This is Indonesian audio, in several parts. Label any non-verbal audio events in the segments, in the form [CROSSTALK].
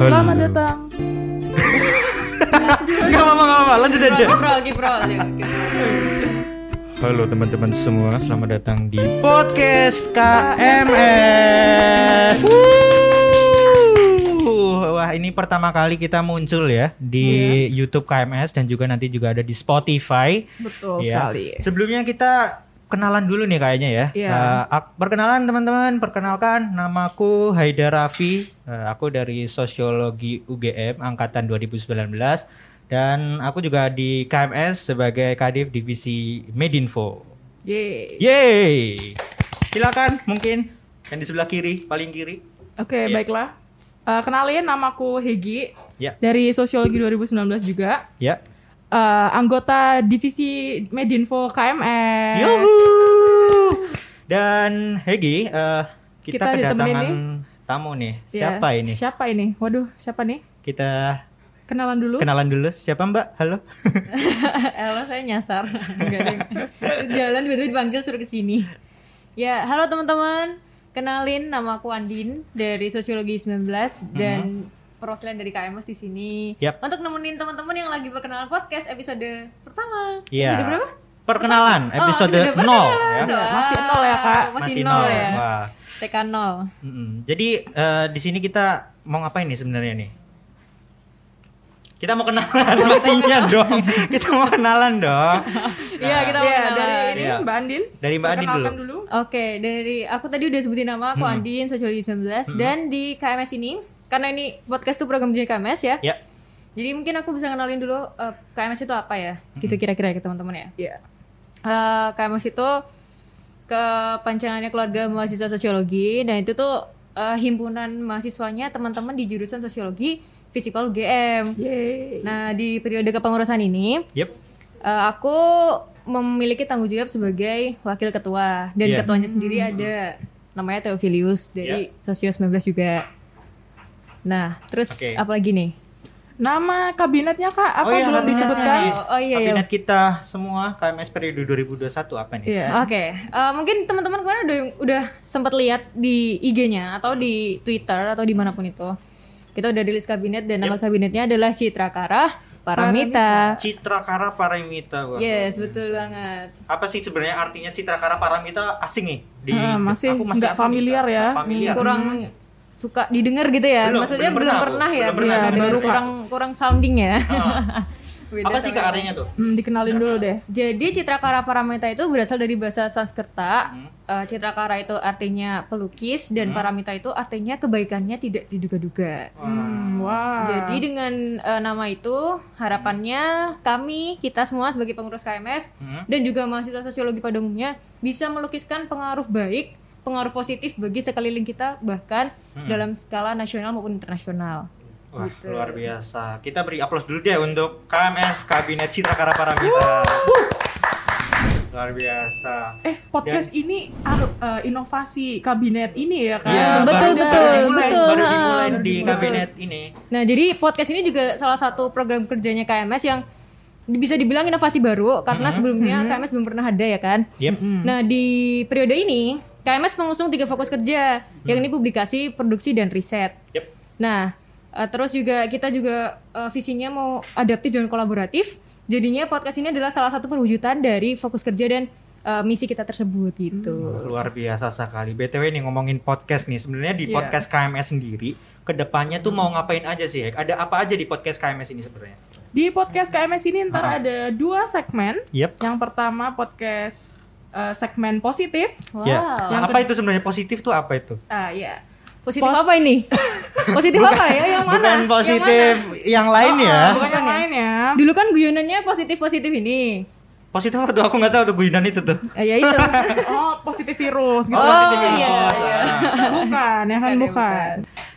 Selamat datang. [LAUGHS] Gak apa-apa, gak apa-apa, lanjut aja. Kiprol, kiprol, kiprol. Halo teman-teman semua, selamat datang di podcast KMS. Wuh, Wah ini pertama kali kita muncul ya di YouTube KMS dan juga nanti juga ada di Spotify. Betul Ya. sekali. Sebelumnya kita kenalan dulu nih kayaknya ya. Iya. Eh, ak- perkenalan teman-teman, perkenalkan namaku Haidar Raffi. Eh, aku dari Sosiologi UGM angkatan 2019 dan aku juga di KMS sebagai Kadif Divisi Medinfo. Yeay. Yeay. Silakan mungkin yang di sebelah kiri, paling kiri. Oke, Iya. baiklah. Eh, kenalin namaku Hegi Ya. dari Sosiologi 2019 juga. Ya. Eh, anggota divisi Medinfo KMS. Yuhu. Dan Hegi, eh, kita, Kita kedatangan nih. tamu nih. Ya, Siapa ini? Siapa ini? Waduh, siapa nih? Kita Kenalan dulu. kenalan dulu. Siapa Mbak? Halo. [LAUGHS] Halo, saya nyasar. Jalan tiba-tiba dipanggil suruh ke sini. Ya, halo teman-teman. Kenalin nama aku Andin dari Sosiologi 19 dan perwakilan dari KMS di sini. Yap. Untuk nemenin teman-teman yang lagi perkenalan podcast episode pertama. Iya. Episode berapa? Perkenalan Oh, episode, episode 0 perkenalan. ya. Wah, Masih nol ya, Kak? Masih, nol, ya. Wah. TK nol. Mm-mm. Jadi eh, di sini kita mau ngapain nih sebenarnya nih? Kita mau kenalan matinya [LAUGHS] dong. Kita mau kenalan dong. [LAUGHS] Iya, kita mau Iya, kenalan. dari ini Iya. Mbak Andin. Dari Mbak Andin Perkenalkan dulu. Oke, dari aku tadi udah sebutin nama aku Hmm. Andin Sosiologi 19 dan di KMS ini karena ini podcast itu program kerja KMS ya. Ya. Jadi mungkin aku bisa kenalin dulu eh, KMS itu apa ya? Gitu kira-kira ya ke teman-teman ya. Iya. Eh, KMS itu kepanjangannya keluarga mahasiswa sosiologi dan itu tuh eh, himpunan mahasiswanya teman-teman di jurusan sosiologi Visipol UGM. Yeay. Nah, di periode kepengurusan ini Yep. Eh, aku memiliki tanggung jawab sebagai wakil ketua dan Iya. ketuanya sendiri ada namanya Theophilius dari Sosio 19 juga. Nah, terus Oke. apa lagi nih? Nama kabinetnya Kak apa Oh iya, belum disebutkan? Oh, oh iya iya. Kabinet kita semua KMS periode 2021 apa nih? Iya. Oke, eh, mungkin teman-teman kemarin udah udah sempat lihat di IG-nya atau di Twitter atau di mana pun itu. Kita udah di list kabinet dan nama kabinetnya adalah Citra Kara Paramita. Citra Kara Paramita. Wah. Yes, betul banget. Apa sih sebenarnya artinya Citra Kara Paramita asing nih di Ah, masih aku nggak asing familiar ya. Nggak Familiar. kurang suka didengar gitu ya. Belum, Maksudnya belum belum, pernah pernah, ya. Belum pernah Iya, dengar. baru kurang kurang sounding ya. Ah. [LAUGHS] Beda apa sih artinya tuh? Hmm, dikenalin dulu deh. Jadi Citrakara Paramita itu berasal dari bahasa Sanskerta. Hmm. Eh, Citrakara itu artinya pelukis dan Paramita itu artinya kebaikannya tidak diduga-duga. Hmm, wah. Jadi dengan eh, nama itu harapannya kami kita semua sebagai pengurus KMS Hmm. dan juga mahasiswa sosiologi pada umumnya bisa melukiskan pengaruh baik, pengaruh positif bagi sekeliling kita bahkan Hmm. dalam skala nasional maupun internasional. Wah, Gitu. luar biasa. Kita beri aplaus dulu deh untuk KMS Kabinet Citra Kara Paramita. Luar biasa. Eh, podcast ini ar- eh, inovasi kabinet ini ya kan? Iya, betul, baru- betul, baru dimulai, betul. Baru dimulai di betul. kabinet ini. Nah, jadi podcast ini juga salah satu program kerjanya KMS yang bisa dibilang inovasi baru karena sebelumnya KMS belum pernah ada ya kan. Yep. Nah, di periode ini KMS mengusung tiga fokus kerja, yang ini publikasi, produksi dan riset. Yep. Nah, eh, terus juga kita juga eh, visinya mau adaptif dan kolaboratif. Jadinya podcast ini adalah salah satu perwujudan dari fokus kerja dan eh, misi kita tersebut gitu. Luar biasa sekali. BTW nih ngomongin podcast nih. Sebenarnya di Iya. podcast KMS sendiri ke depannya tuh mau ngapain aja sih? Ada apa aja di podcast KMS ini sebenarnya? Di podcast KMS ini ntar Ah. ada dua segmen. Yep. Yang pertama podcast eh, segmen positif. Wow. Ya. Yang apa itu sebenarnya positif tuh apa itu? Ah ya. Positif Pos- apa ini? [LAUGHS] Positif apa ya? Yang mana? Bukan positif yang, lain Oh, ya. oh, bukan yang lain ya. Dulu kan guyonannya positif-positif ini. Positif apa tuh? Aku nggak tahu tuh guinan itu tuh. Eh, ya itu. [LAUGHS] Oh, positif virus gitu. Oh, Positif iya, virus. iya. Bukan, ya kan Bukan, ya, bukan.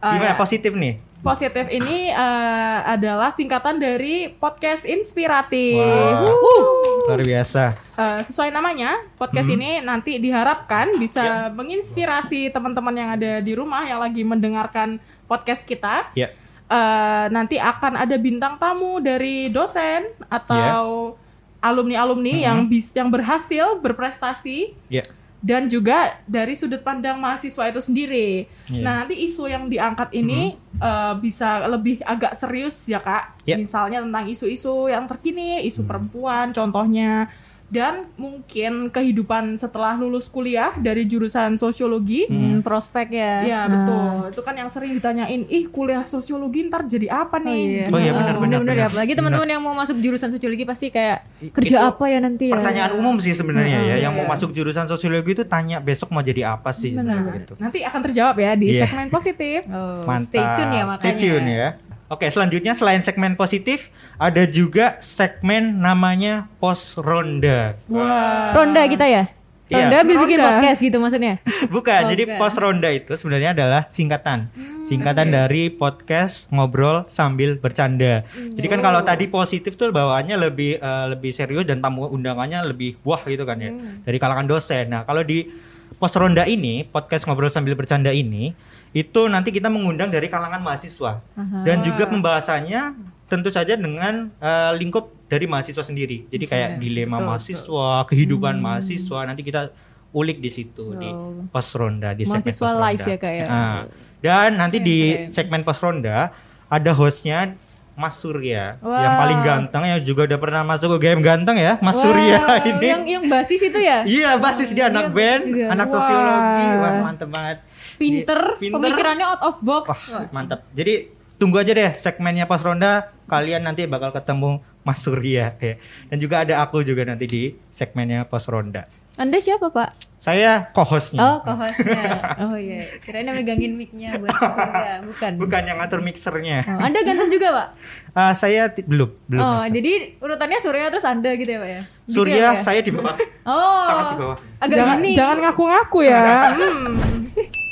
Ah, Gimana ya. positif nih? Positif ini eh, adalah singkatan dari podcast inspiratif. Wuh. Luar biasa. Eh, sesuai namanya, podcast Hmm. ini nanti diharapkan bisa menginspirasi teman-teman yang ada di rumah yang lagi mendengarkan podcast kita. Eh, nanti akan ada bintang tamu dari dosen atau alumni-alumni yang bis yang berhasil berprestasi Ya. Dan juga dari sudut pandang mahasiswa itu sendiri. Iya. Nah, nanti isu yang diangkat ini eh, bisa lebih agak serius ya, Kak. Ya. Misalnya tentang isu-isu yang terkini, isu perempuan contohnya dan mungkin kehidupan setelah lulus kuliah dari jurusan sosiologi. Hmm, prospek ya. Ya Nah. betul, itu kan yang sering ditanyain, ih kuliah sosiologi ntar jadi apa Oh nih? iya, Oh iya, benar, benar, benar-benar ya. benar. Apalagi teman-teman yang mau masuk jurusan sosiologi pasti kayak kerja Itu apa ya nanti ya. Pertanyaan umum sih sebenarnya ya, yang Iya. mau masuk jurusan sosiologi itu tanya besok mau jadi apa sih Benar. gitu. Nanti akan terjawab ya di Iya. segmen positif. Oh, Mantap. stay tune ya makanya. Stay tune ya. Oke, selanjutnya selain segmen positif, ada juga segmen namanya pos ronda. Wah. Ronda kita ya? Iya. Ronda biar bikin podcast gitu maksudnya. [LAUGHS] Bukan, Oh, jadi pos ronda itu sebenarnya adalah singkatan. Singkatan dari podcast ngobrol sambil bercanda. Jadi kan kalau tadi positif tuh bawaannya lebih eh, lebih serius dan tamu undangannya lebih wah gitu kan ya. Dari kalangan dosen. Nah, kalau di pos ronda ini, podcast ngobrol sambil bercanda ini, itu nanti kita mengundang dari kalangan mahasiswa. Dan juga pembahasannya tentu saja dengan eh, lingkup dari mahasiswa sendiri. Jadi kayak dilema betul, mahasiswa, kehidupan mahasiswa, nanti kita ulik di situ di pos ronda di segmen Mahasiswa pos ronda. live ya, Kak, ya? Nah, dan nanti Keren, di keren. segmen pos ronda ada hostnya Mas Surya Wah. yang paling ganteng yang juga udah pernah masuk ke game ganteng ya Mas Wow, Surya ini. Yang yang basis itu ya? Iya basis dia anak Iya, band, juga. anak Wah. sosiologi, wah mantep banget. Pinter, Pinter. pemikirannya out of box. Wah, mantap. Jadi tunggu aja deh segmennya pos ronda kalian nanti bakal ketemu Mas Surya ya. Dan juga ada aku juga nanti di segmennya pos ronda. Anda siapa, Pak? Saya co-hostnya. Oh, co-hostnya. Oh iya, kirain megangin mic-nya buat Surya, bukan. Bukan yang ngatur mixernya. Oh, anda ganteng juga, Pak? Ah, saya belum, belum. oh, masuk. jadi urutannya Surya terus Anda gitu ya, Pak ya? Gitu ya, Surya Pak ya? saya di bawah. Oh. sangat di bawah. Agak jangan gini. jangan ngaku-ngaku ya. [LAUGHS] Hmm. [LAUGHS]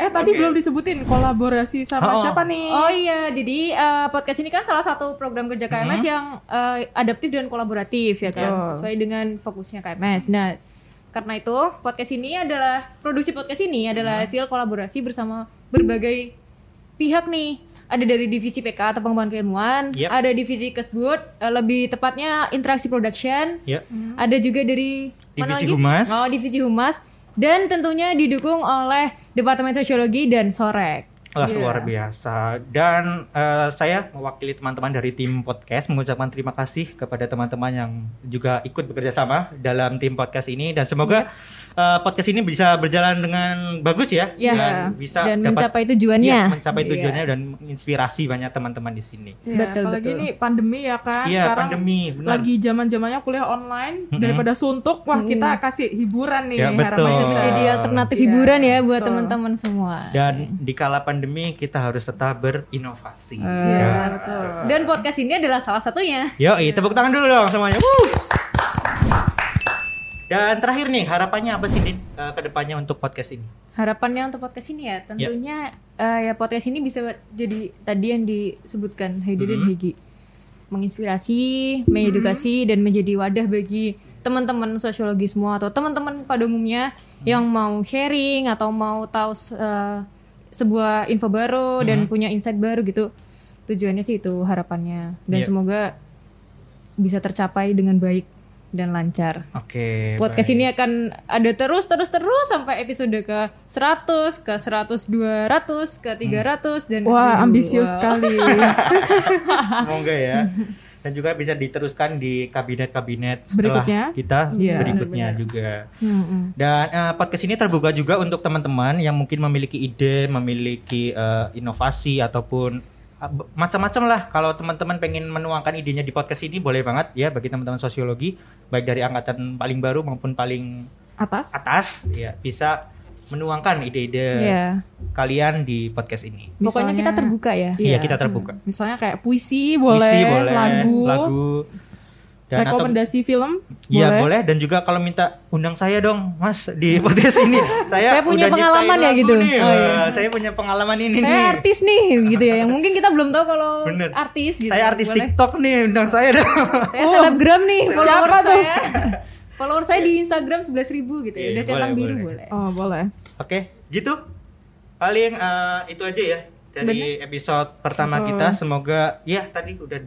Eh tadi Oke. belum disebutin kolaborasi sama Oh. siapa nih? Oh iya, jadi eh, podcast ini kan salah satu program kerja KMS Mhm. yang eh, adaptif dan kolaboratif ya kan, Betul. sesuai dengan fokusnya KMS. Nah, karena itu podcast ini adalah produksi podcast ini adalah hasil kolaborasi bersama berbagai pihak nih. Ada dari divisi PK atau pengembangan keilmuan, Yep. ada divisi Kesbud, eh, lebih tepatnya interaksi production, Ya. ada juga dari mana Divisi lagi? Humas. Oh, divisi humas dan tentunya didukung oleh Departemen Sosiologi dan Sorek. Wah, Iya. luar biasa. Dan eh, saya mewakili teman-teman dari tim podcast mengucapkan terima kasih kepada teman-teman yang juga ikut bekerja sama dalam tim podcast ini dan semoga eh, podcast ini bisa berjalan dengan bagus ya Iya. dan bisa dan dapat mencapai tujuannya. Iya, mencapai Iya. tujuannya dan menginspirasi banyak teman-teman di sini. Ya, Betul, apalagi betul. ini pandemi ya kan. Iya, Sekarang pandemi, benar. lagi zaman-zamannya kuliah online Mm-mm. daripada suntuk. Wah, kita kasih hiburan nih Ya, betul. Bisa jadi alternatif Iya, hiburan ya buat teman-teman semua. Dan di kala pandemi kita harus tetap berinovasi. Iya, Ya. betul. Dan podcast ini adalah salah satunya. Yoi, tepuk tangan dulu dong semuanya. Wuh. Dan terakhir nih, harapannya apa sih Din eh, ke depannya untuk podcast ini? Harapannya untuk podcast ini ya, tentunya eh, ya podcast ini bisa jadi tadi yang disebutkan Heidi dan Mhm. Hegi menginspirasi, mengedukasi dan menjadi wadah bagi teman-teman sosiologi semua atau teman-teman pada umumnya yang mau sharing atau mau tahu eh, sebuah info baru dan Mhm. punya insight baru gitu. Tujuannya sih itu harapannya dan Iya. semoga bisa tercapai dengan baik dan lancar. Oke. Podcast baik. ini akan ada terus terus terus sampai episode ke 100, ke 100, 200, ke 300 dan ke Wah, 1000. ambisius Wah. sekali. [LAUGHS] Semoga ya. [LAUGHS] Dan juga bisa diteruskan di kabinet-kabinet setelah Berikutnya? kita Iya, berikutnya benar-benar. juga. Mm-mm. Dan eh, podcast ini terbuka juga untuk teman-teman yang mungkin memiliki ide, memiliki eh, inovasi ataupun macam-macam lah. Kalau teman-teman pengen menuangkan idenya di podcast ini boleh banget ya bagi teman-teman sosiologi baik dari angkatan paling baru maupun paling Atas. atas ya bisa menuangkan ide-ide Iya. kalian di podcast ini. Pokoknya kita Misalnya- terbuka ya. Iya, Iya. kita terbuka. Misalnya kayak puisi boleh, Puisi boleh, lagu, lagu dan atau rekomendasi film Iya boleh. boleh dan juga kalau minta undang saya dong Mas di [LAUGHS] podcast ini. Saya, Saya punya udah pengalaman ya gitu. nih. Oh, iya. Wah, Saya punya pengalaman ini Saya nih. artis nih gitu ya. Yang [LAUGHS] mungkin kita belum tahu kalau Bener. artis gitu. Saya artis Boleh. TikTok nih undang saya dong. Saya selebgram nih Siapa follower saya. [LAUGHS] follower saya di Instagram 11.000 gitu ya. Iya, Udah centang biru boleh. boleh. Oh, boleh. Oke, gitu. Paling eh, itu aja ya dari episode pertama Oh. kita. Semoga ya tadi udah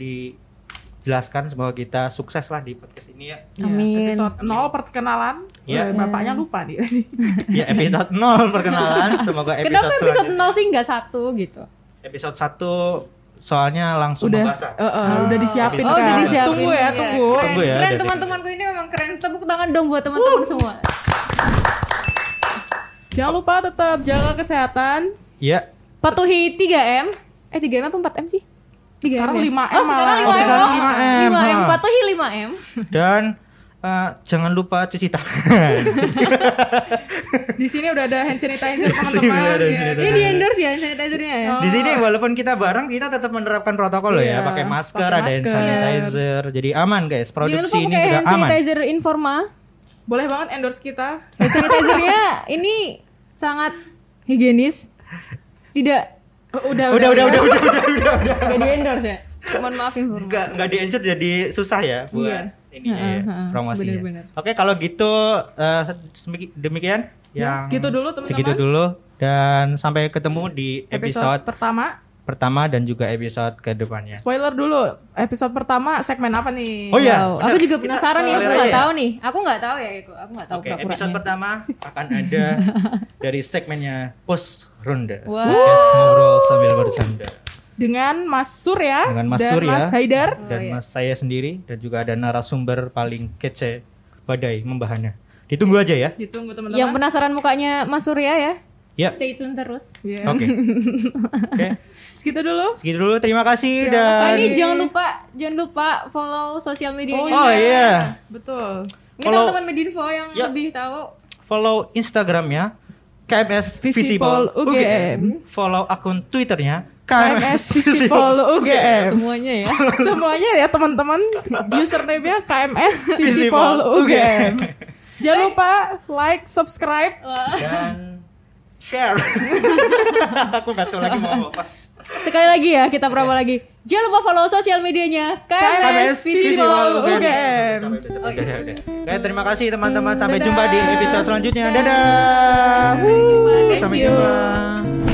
jelaskan semoga kita sukses lah di podcast ini ya. Ya, Amin. Episode 0 perkenalan. Ya. Bapaknya lupa nih. [LAUGHS] Ya episode 0 perkenalan, semoga episode Kenapa episode selanjutnya- 0 sih nggak satu gitu? episode 1 soalnya langsung udah membahas. eh, eh, udah disiapin Oh, kan. udah disiapin. Tunggu ya, Iya. tunggu. Keren, Tunggu ya, Keren teman-temanku ini memang keren. Tepuk tangan dong buat teman-teman semua. Jangan lupa tetap jaga kesehatan. Iya. Patuhi 3M. Eh 3M apa 4M sih? 3M Sekarang ya? 5M Oh, sekarang malah. 5M. Oh, sekarang Oh, 5M. 5M. Ha. Patuhi 5M. Dan eh, jangan lupa cuci tangan. [LAUGHS] Di sini udah ada hand sanitizer teman-teman. Ya. hand Ini di endorse ya sanitizer-nya ya. Di sini walaupun kita bareng kita tetap menerapkan protokol loh ya, Iya, pakai masker, pakai ada hand masker. sanitizer. Jadi aman guys, Jangan produksi lupa ini pakai sudah hand aman. sanitizer Informa. Boleh banget endorse kita. Hand sanitizer-nya ini sangat higienis. Tidak Oh, udah, Udah, udah, udah, udah, udah, udah, udah. nggak di endorse ya. Mohon maaf Informa. Enggak enggak di insert jadi susah ya buat Iya. ini ya, promosinya. bener-bener. Oke, kalau gitu semiki- demikian Ya, yang segitu dulu, teman-teman. Segitu dulu dan sampai ketemu di Episode episode pertama. Pertama dan juga episode ke depannya. Spoiler dulu. Episode pertama segmen apa nih? Oh iya, Wow, aku juga penasaran nih, aku nggak ya. tahu nih. Aku nggak tahu ya, Eko. Aku nggak tahu Oke, pura-puranya. episode pertama akan ada [LAUGHS] dari segmennya post ronde. Wow. Podcast ngobrol sambil bercanda. Dengan Mas Surya Dengan Mas dan Surya. Mas Haidar. Dan iya. mas saya sendiri dan juga ada narasumber paling kece badai membahannya. Ditunggu aja ya. Ditunggu teman-teman. Yang penasaran mukanya Mas Surya ya? Ya. Stay tune terus. Iya. Oke. [LAUGHS] Oke. Segitu dulu. Segitu dulu. Terima kasih Terima dan Oh ini jangan lupa, jangan lupa follow sosial medianya. Oh iya. Betul. Ini follow- teman-teman Medinfo yang Ya. lebih tahu. follow Instagramnya KMS Visible Visible UGM. Follow akun Twitternya KMS Visible UGM. Semuanya ya. [LAUGHS] Semuanya ya teman-teman. Username-nya KMS Visible Visible UGM. Jangan lupa like, subscribe. Dan share. [LAUGHS] Aku nggak tahu lagi mau apa. Sekali lagi ya, kita promo lagi. Jangan lupa follow sosial medianya KMS Visible UGM. Oke, terima kasih teman-teman. Sampai jumpa di episode selanjutnya. Dadah. Thank you. Sampai jumpa.